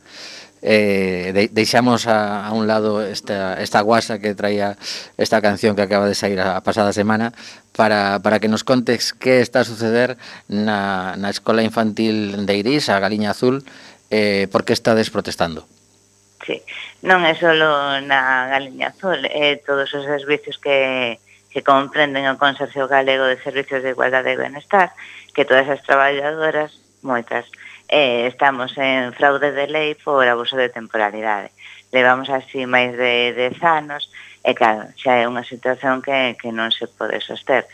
eh, de, deixamos a, a un lado esta, esta guasa que traía esta canción que acaba de sair a, a pasada semana para, para que nos contes que está a suceder na, na Escola Infantil de Irís, a Galiña Azul, eh, por que estades protestando. Sí, non é só na Galiña Azul, é eh, todos os servicios que, que comprenden o Consorcio Galego de Servicios de Igualdade e Benestar, que todas as traballadoras, moitas, eh, estamos en fraude de lei por abuso de temporalidade. Levamos así máis de 10 anos e claro, xa é unha situación que, que non se pode soster.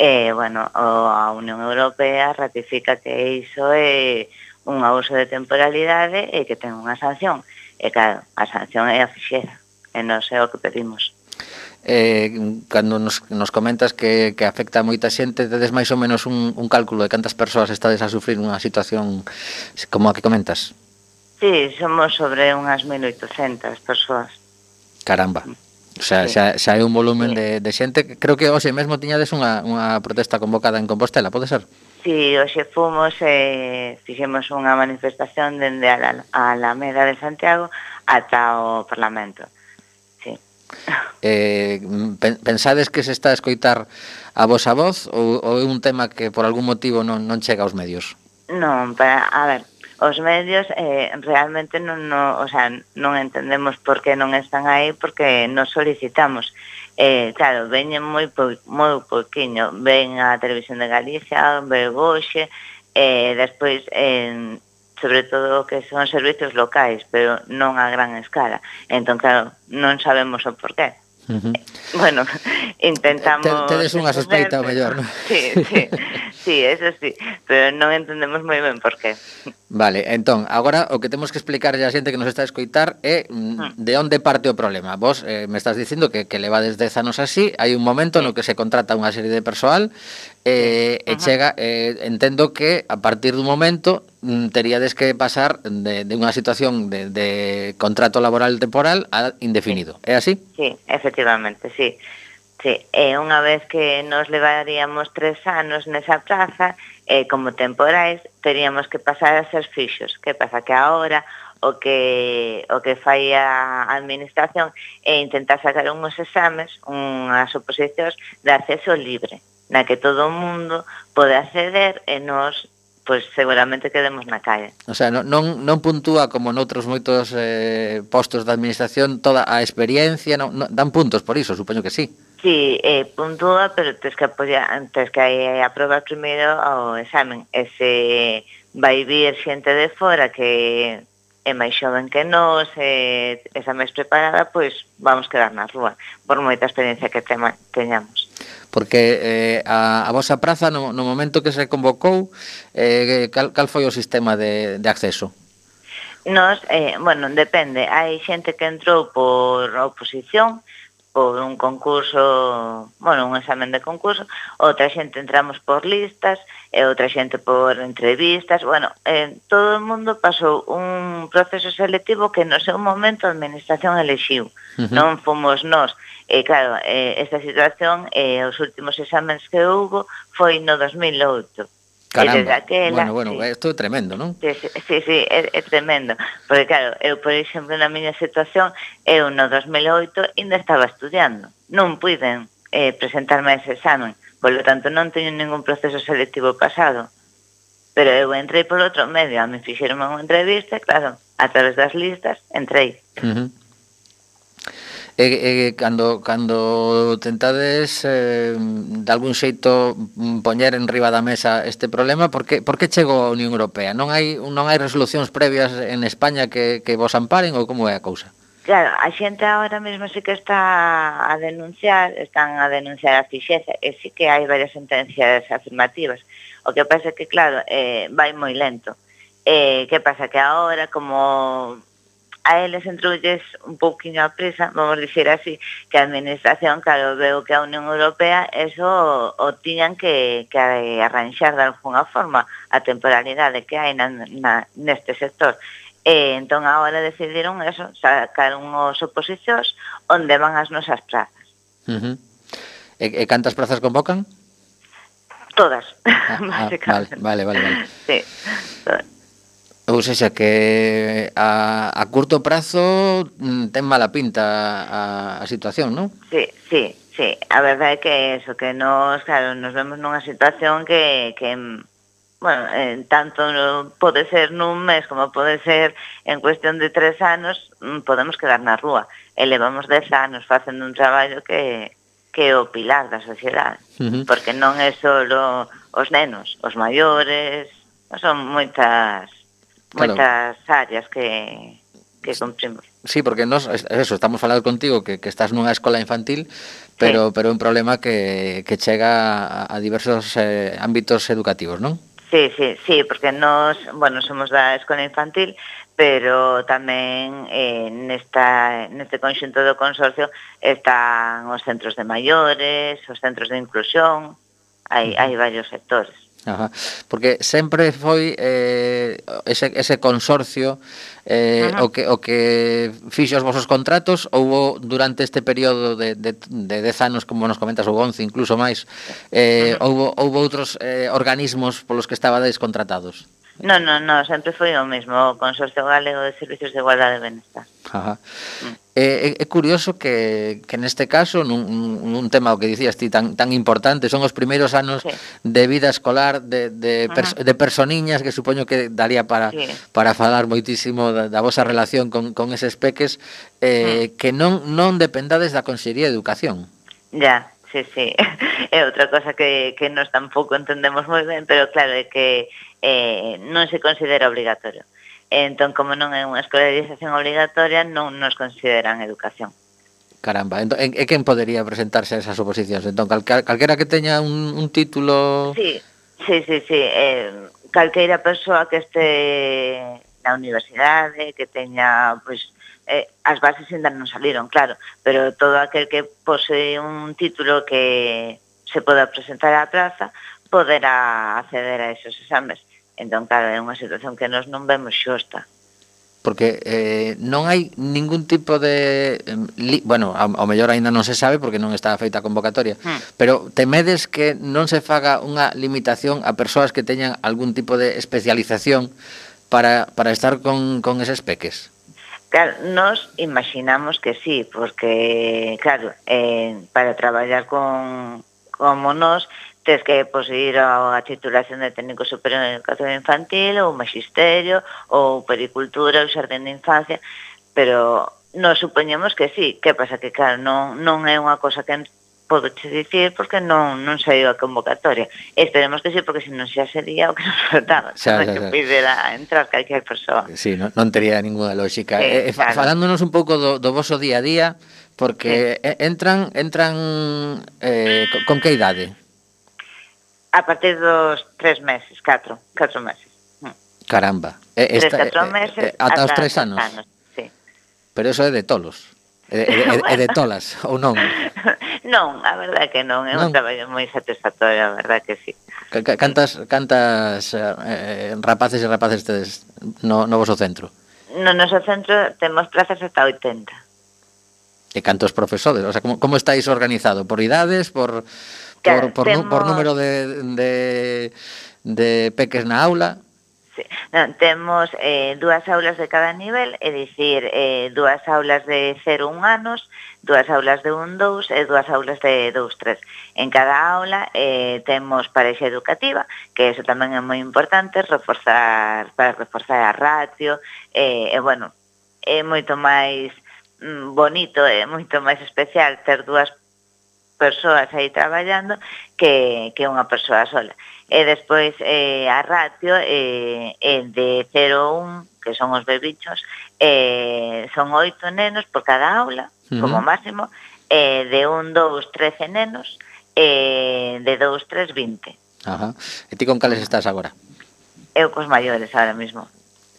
E, bueno, a Unión Europea ratifica que iso é un abuso de temporalidade e que ten unha sanción. E, claro, a sanción é a fixera, e non sei o que pedimos eh, cando nos, nos comentas que, que afecta a moita xente, tedes máis ou menos un, un cálculo de cantas persoas estades a sufrir unha situación como a que comentas? Sí, somos sobre unhas 1.800 persoas. Caramba. O sea, sí. xa, xa é un volumen sí. de, de xente. Creo que hoxe mesmo tiñades unha, unha protesta convocada en Compostela, pode ser? Sí, hoxe fomos e eh, fixemos unha manifestación dende a, la, a Alameda de Santiago ata o Parlamento. Uh Eh, pensades que se está a escoitar a vosa voz ou, ou é un tema que por algún motivo non, non chega aos medios? Non, para, a ver, os medios eh, realmente non, no, o sea, non entendemos por que non están aí porque nos solicitamos. Eh, claro, veñen moi, po, moi poquinho, ven a Televisión de Galicia, ven Goxe, eh, despois en, sobre todo que son servizos locais, pero non a gran escala. Entón, claro, non sabemos o porqué. Uh -huh. Bueno, intentamos... Te, tedes unha sospeita, o mellor, non? Sí, sí, sí, eso sí, pero non entendemos moi ben por qué. Vale, entón, agora o que temos que explicarlle a xente que nos está a escoitar é mm, ah. de onde parte o problema. Vos eh, me estás dicindo que, que levades 10 anos así, hai un momento no que se contrata unha serie de persoal eh, Ajá. e chega, eh, entendo que a partir dun momento mm, teríades que pasar de, de unha situación de, de contrato laboral temporal a indefinido. Sí. É así? Sí, efectivamente, sí. Sí, e unha vez que nos levaríamos tres anos nesa praza, eh, como temporais, teríamos que pasar a ser fixos. Que pasa que agora o que o que fai a administración é intentar sacar unhos exames, unhas oposicións de acceso libre, na que todo o mundo pode acceder e nos pois seguramente quedemos na calle. O sea, non, non, non puntúa como noutros moitos eh, postos da administración toda a experiencia, non, non, dan puntos por iso, supoño que sí. Sí, eh, puntúa, pero tens que, apoyar, tens que eh, aprobar primeiro o examen. E se vai vir xente de fora que é máis xoven que nós, e esa máis preparada, pois vamos quedar na rúa, por moita experiencia que tema, teñamos. Porque eh, a, a vosa praza, no, no momento que se convocou, eh, cal, cal foi o sistema de, de acceso? Nos, eh, bueno, depende. Hai xente que entrou por oposición, por un concurso, bueno, un examen de concurso, outra xente entramos por listas, e outra xente por entrevistas, bueno, eh, todo o mundo pasou un proceso selectivo que no seu momento a administración elexiu, uh -huh. non fomos nós. E claro, eh, esta situación, eh, os últimos exámenes que houve foi no 2008. Caramba. desde aquela. Bueno, bueno, sí. isto é tremendo, non? Sí, sí, é, é tremendo. Porque, claro, eu, por exemplo, na miña situación, eu no 2008 ainda estaba estudiando. Non puiden eh, presentarme a ese examen. Por lo tanto, non teño ningún proceso selectivo pasado. Pero eu entrei por outro medio. A me fixeron unha entrevista, claro, a través das listas, entrei. Uh -huh e, e cando, cando tentades eh, de algún xeito mm, poñer en riba da mesa este problema, por que, por que chegou a Unión Europea? Non hai, non hai resolucións previas en España que, que vos amparen ou como é a cousa? Claro, a xente agora mesmo sí que está a denunciar, están a denunciar a fixeza, e sí que hai varias sentencias afirmativas. O que pasa é que, claro, eh, vai moi lento. Eh, que pasa que agora, como a eles entrulles un pouquinho a presa, vamos dicir así, que a Administración, claro, veo que a Unión Europea eso o, o tiñan que, que arranxar de alguna forma a temporalidade que hai na, na, neste sector. E, entón, agora decidiron eso, sacar unhos oposicións onde van as nosas prazas. Uh -huh. e, e cantas prazas convocan? Todas, ah, ah, vale, vale, vale. vale. Sí, todas. Ou seja, que a, a curto prazo mm, ten mala pinta a, a situación, non? Sí, sí, sí. A verdade é que eso, que nos, claro, nos vemos nunha situación que, que bueno, en tanto pode ser nun mes como pode ser en cuestión de tres anos, mm, podemos quedar na rúa. E levamos dez anos facendo un traballo que, que é o pilar da sociedade. Uh -huh. Porque non é só os nenos, os maiores, son moitas claro. moitas áreas que que cumprimos. Sí, porque nos, eso, estamos falando contigo que, que estás nunha escola infantil, pero sí. pero un problema que, que chega a, a diversos eh, ámbitos educativos, non? Sí, sí, sí, porque nos, bueno, somos da escola infantil, pero tamén eh, nesta, neste conxunto do consorcio están os centros de maiores, os centros de inclusión, hai, hai varios sectores. Ajá. Porque sempre foi eh, ese, ese consorcio eh, Ajá. o, que, o que fixo os vosos contratos ou durante este período de, de, de 10 anos, como nos comentas, ou once, incluso máis, eh, houbo, houbo outros eh, organismos polos que estabades contratados? Non, non, non, sempre foi o mesmo, o Consorcio Galego de Servicios de Igualdade e Benestar. Ajá. Mm. É, é, é curioso que, que neste caso, nun, nun tema o que dicías ti tan, tan importante, son os primeiros anos sí. de vida escolar de, de, pers de personiñas que supoño que daría para, sí. para falar moitísimo da, da vosa relación con, con eses peques eh, sí. que non, non dependades da Consellería de Educación. Ya, sí, sí. É outra cosa que, que nos tampouco entendemos moi ben, pero claro, é que eh, non se considera obligatorio. Uh Entón, como non é unha escolarización obligatoria, non nos consideran educación. Caramba, entón, e, e quen podería presentarse a esas oposicións? Entón, calquera, calquera que teña un, un título... Sí, sí, sí, sí. Eh, calqueira persoa que este na universidade, que teña, pois, eh, as bases ainda non saliron, claro, pero todo aquel que posee un título que se poda presentar á praza, poderá acceder a esos exames. Entón, claro, é unha situación que nos non vemos xosta. Porque eh, non hai ningún tipo de... Li, bueno, ao, ao mellor aínda non se sabe porque non está feita a convocatoria, hmm. pero temedes que non se faga unha limitación a persoas que teñan algún tipo de especialización para, para estar con, con eses peques? Claro, nos imaginamos que sí, porque, claro, eh, para traballar con, como nos, tens que posuir a, a titulación de técnico superior en educación infantil ou magisterio ou pericultura ou xardín de infancia pero nos supoñemos que sí que pasa que claro non, non é unha cosa que podo che dicir porque non non saiu a convocatoria. Esperemos que sí, porque senón xa sería o que nos faltaba, xa, xa, xa. que pidera entrar calquer persoa. Sí, non, non tería ninguna lógica. Sí, eh, eh claro. Falándonos un pouco do, do voso día a día, porque sí. Eh, entran entran eh, con, con que idade? a partir dos tres meses, catro, catro meses. Mm. Caramba. Eh, esta, catro meses eh, ata, ata os tres anos. anos sí. Pero eso é de tolos. É, é, é de tolas, ou non? Non, a verdade que non, é non. un traballo moi satisfactorio, a verdade que sí. Cantas cantas eh, rapaces e rapaces tedes no, no vosso centro? No noso centro temos plazas ata 80. E cantos profesores? O sea, como, como estáis organizado? Por idades, por... Claro, por, por, temos... por número de, de, de peques na aula? Sí. Non, temos eh, dúas aulas de cada nivel, é dicir, eh, dúas aulas de 0-1 anos, dúas aulas de 1-2 e dúas aulas de 2-3. En cada aula eh, temos parexa educativa, que eso tamén é moi importante, reforzar para reforzar a ratio, eh, e, bueno, é moito máis mm, bonito, é moito máis especial ter dúas persoas aí traballando que, que unha persoa sola. E despois eh, a ratio eh, é de 0,1, que son os bebichos, eh, son oito nenos por cada aula, uh -huh. como máximo, eh, de un, dous, trece nenos, eh, de dous, tres, vinte. Ajá. E ti con cales estás agora? Eu cos maiores ahora mismo.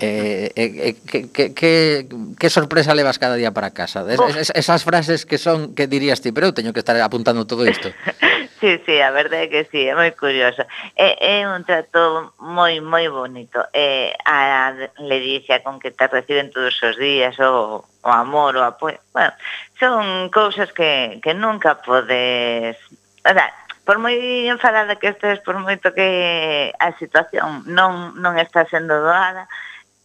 Eh, eh, eh, que, que, que, que sorpresa levas cada día para casa? Es, es, esas frases que son que dirías ti, pero eu teño que estar apuntando todo isto. sí, sí, a verdade é que sí, é moi curioso. É, é un trato moi, moi bonito. É, a ledicia con que te reciben todos os días, o, o amor, o apoio. Bueno, son cousas que, que nunca podes... O sea, por moi enfadada que estés, por moito que a situación non, non está sendo doada,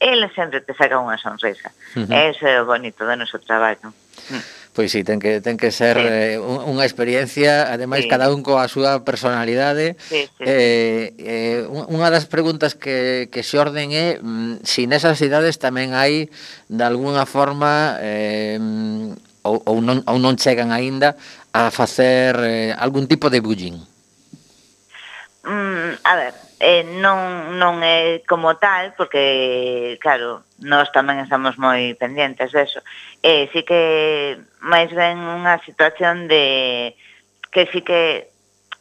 eles sempre te saca unha sonrisa. Uh -huh. Eso é o bonito do noso traballo. Mm. Pois sí, ten que ten que ser sí. eh, unha experiencia, ademais sí. cada un coa súa personalidade. Sí, sí, eh, sí. eh, eh unha das preguntas que que se orden é mm, se si nesas cidades tamén hai de alguna forma eh mm, ou, ou non ou non chegan aínda a facer eh, algún tipo de bullying. Mm, a ver, eh, non, non é como tal, porque, claro, nós tamén estamos moi pendientes deso. Eh, sí que máis ben unha situación de que sí que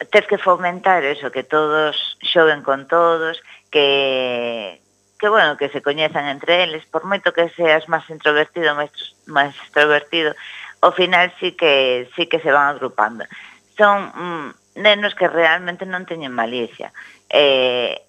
tens que fomentar eso, que todos xoguen con todos, que, que bueno, que se coñezan entre eles, por moito que seas máis introvertido, máis, máis extrovertido, ao final sí que, sí que se van agrupando. Son mm, nenos que realmente non teñen malicia eh,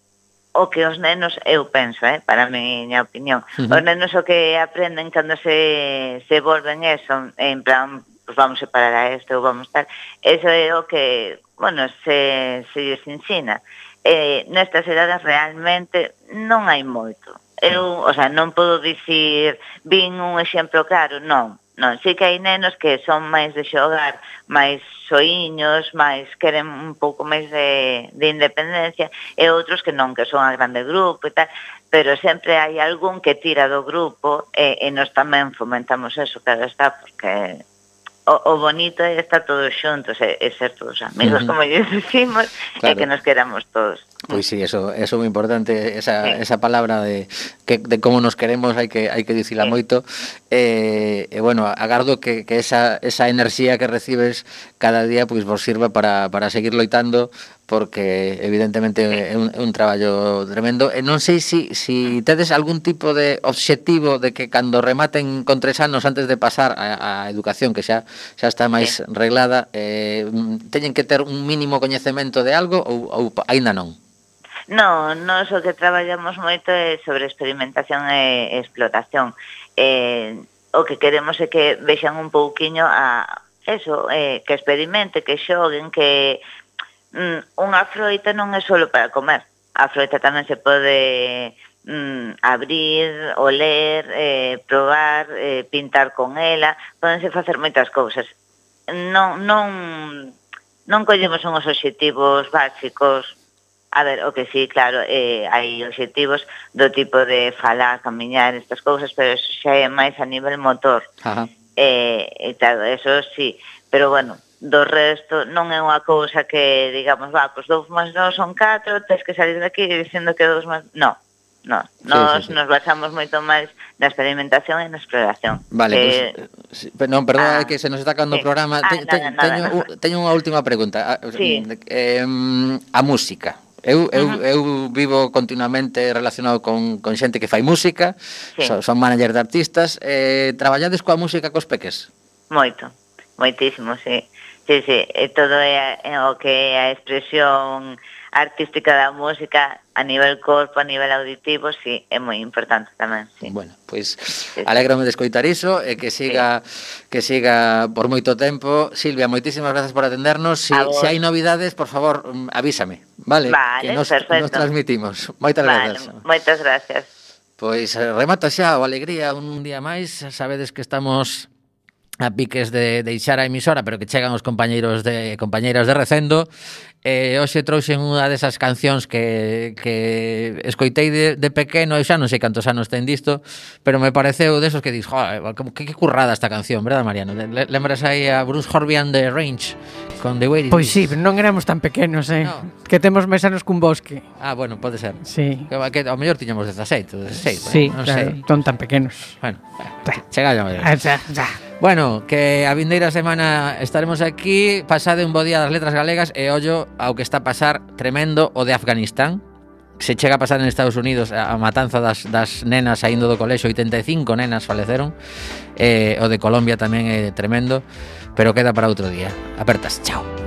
o que os nenos, eu penso, eh, para a miña opinión, uh -huh. os nenos o que aprenden cando se, se volven eso, en plan, pues vamos separar a este ou vamos tal, eso é o que, bueno, se, se lles ensina. Eh, nestas edades realmente non hai moito. Eu, o sea, non podo dicir, vin un exemplo claro, non, Non, sei que hai nenos que son máis de xogar, máis soiños, máis queren un pouco máis de, de independencia, e outros que non, que son a grande grupo e tal, pero sempre hai algún que tira do grupo e, e nos tamén fomentamos eso, claro está, porque o, o bonito é estar todos xuntos e, e ser todos amigos, como lles decimos, claro. e que nos queramos todos. Pois pues sí, eso, eso é moi importante, esa, sí. esa palabra de, que, de como nos queremos hai que hai que dicila sí. moito. E, eh, eh, bueno, agardo que, que esa, esa enerxía que recibes cada día pois pues, vos sirva para, para seguir loitando porque evidentemente é un, é un traballo tremendo. E non sei se si, si tedes algún tipo de obxectivo de que cando rematen con tres anos antes de pasar a, a educación que xa xa está máis reglada eh, teñen que ter un mínimo coñecemento de algo ou, ou aínda non? Non, nós o que traballamos moito é sobre experimentación e explotación. Eh, o que queremos é que vexan un pouquiño a eso, eh, que experimente, que xoguen, que mm, unha froita non é solo para comer. A froita tamén se pode mm, abrir, oler, eh, probar, eh, pintar con ela, podense facer moitas cousas. Non, non, non collemos unhos obxectivos básicos A ver, o que sí, claro, eh, hai obxectivos do tipo de falar, camiñar, estas cousas, pero eso xa é máis a nivel motor. Ajá. Eh, e tal, eso sí. Pero bueno, do resto non é unha cousa que digamos, va, pois dous máis dous son catro, tes que salir daqui dicindo que dous máis... No, no, nos, sí, sí, sí. nos basamos moito máis na experimentación e na exploración. Vale, que... pues, non, perdón, ah, que se nos está acabando sí. o programa. Ah, te, nada, te, nada, teño, nada. teño unha última pregunta. Ah, sí. Eh, a música. Eu, eu, uh -huh. eu vivo continuamente relacionado con, con xente que fai música, sí. son, son manager de artistas. Eh, traballades coa música cos peques? Moito, moitísimo, sí. Sí, sí, e todo é, é o que é a expresión artística da música a nivel corpo, a nivel auditivo, sí, é moi importante tamén, sí. Bueno, pois pues, alégrame de escoitar iso e que siga sí. que siga por moito tempo. Silvia, moitísimas grazas por atendernos. Si, se si hai novidades, por favor, mm, avísame, vale? Vale, que nos, perfecto. nos transmitimos. Moitas vale, gracias. Moitas gracias. Pois eh, pues, remata xa o alegría un día máis. Sabedes que estamos a piques de deixar a emisora, pero que chegan os compañeiros de compañeiras de recendo E hoxe trouxen unha desas cancións que, que escoitei de, de pequeno e xa non sei cantos anos ten disto, pero me pareceu desos que dis, joder, que, que currada esta canción, verdad, Mariano? Le, lembras aí a Bruce Horby and the Range con The Way It Pois sí, pero non éramos tan pequenos, eh? No. Que temos máis anos cun bosque. Ah, bueno, pode ser. Sí. Que, que ao mellor tiñamos 17, 16, sí, bueno, non claro, sei. non tan pequenos. Bueno, chega ya, ah, xa, xa. Bueno, que a vindeira semana estaremos aquí, pasade un bo día das letras galegas e ollo ao que está a pasar tremendo o de Afganistán. Se chega a pasar en Estados Unidos a matanza das, das nenas saindo do colexo 85 nenas faleceron. Eh, o de Colombia tamén é tremendo pero queda para outro día. Apertas, chao.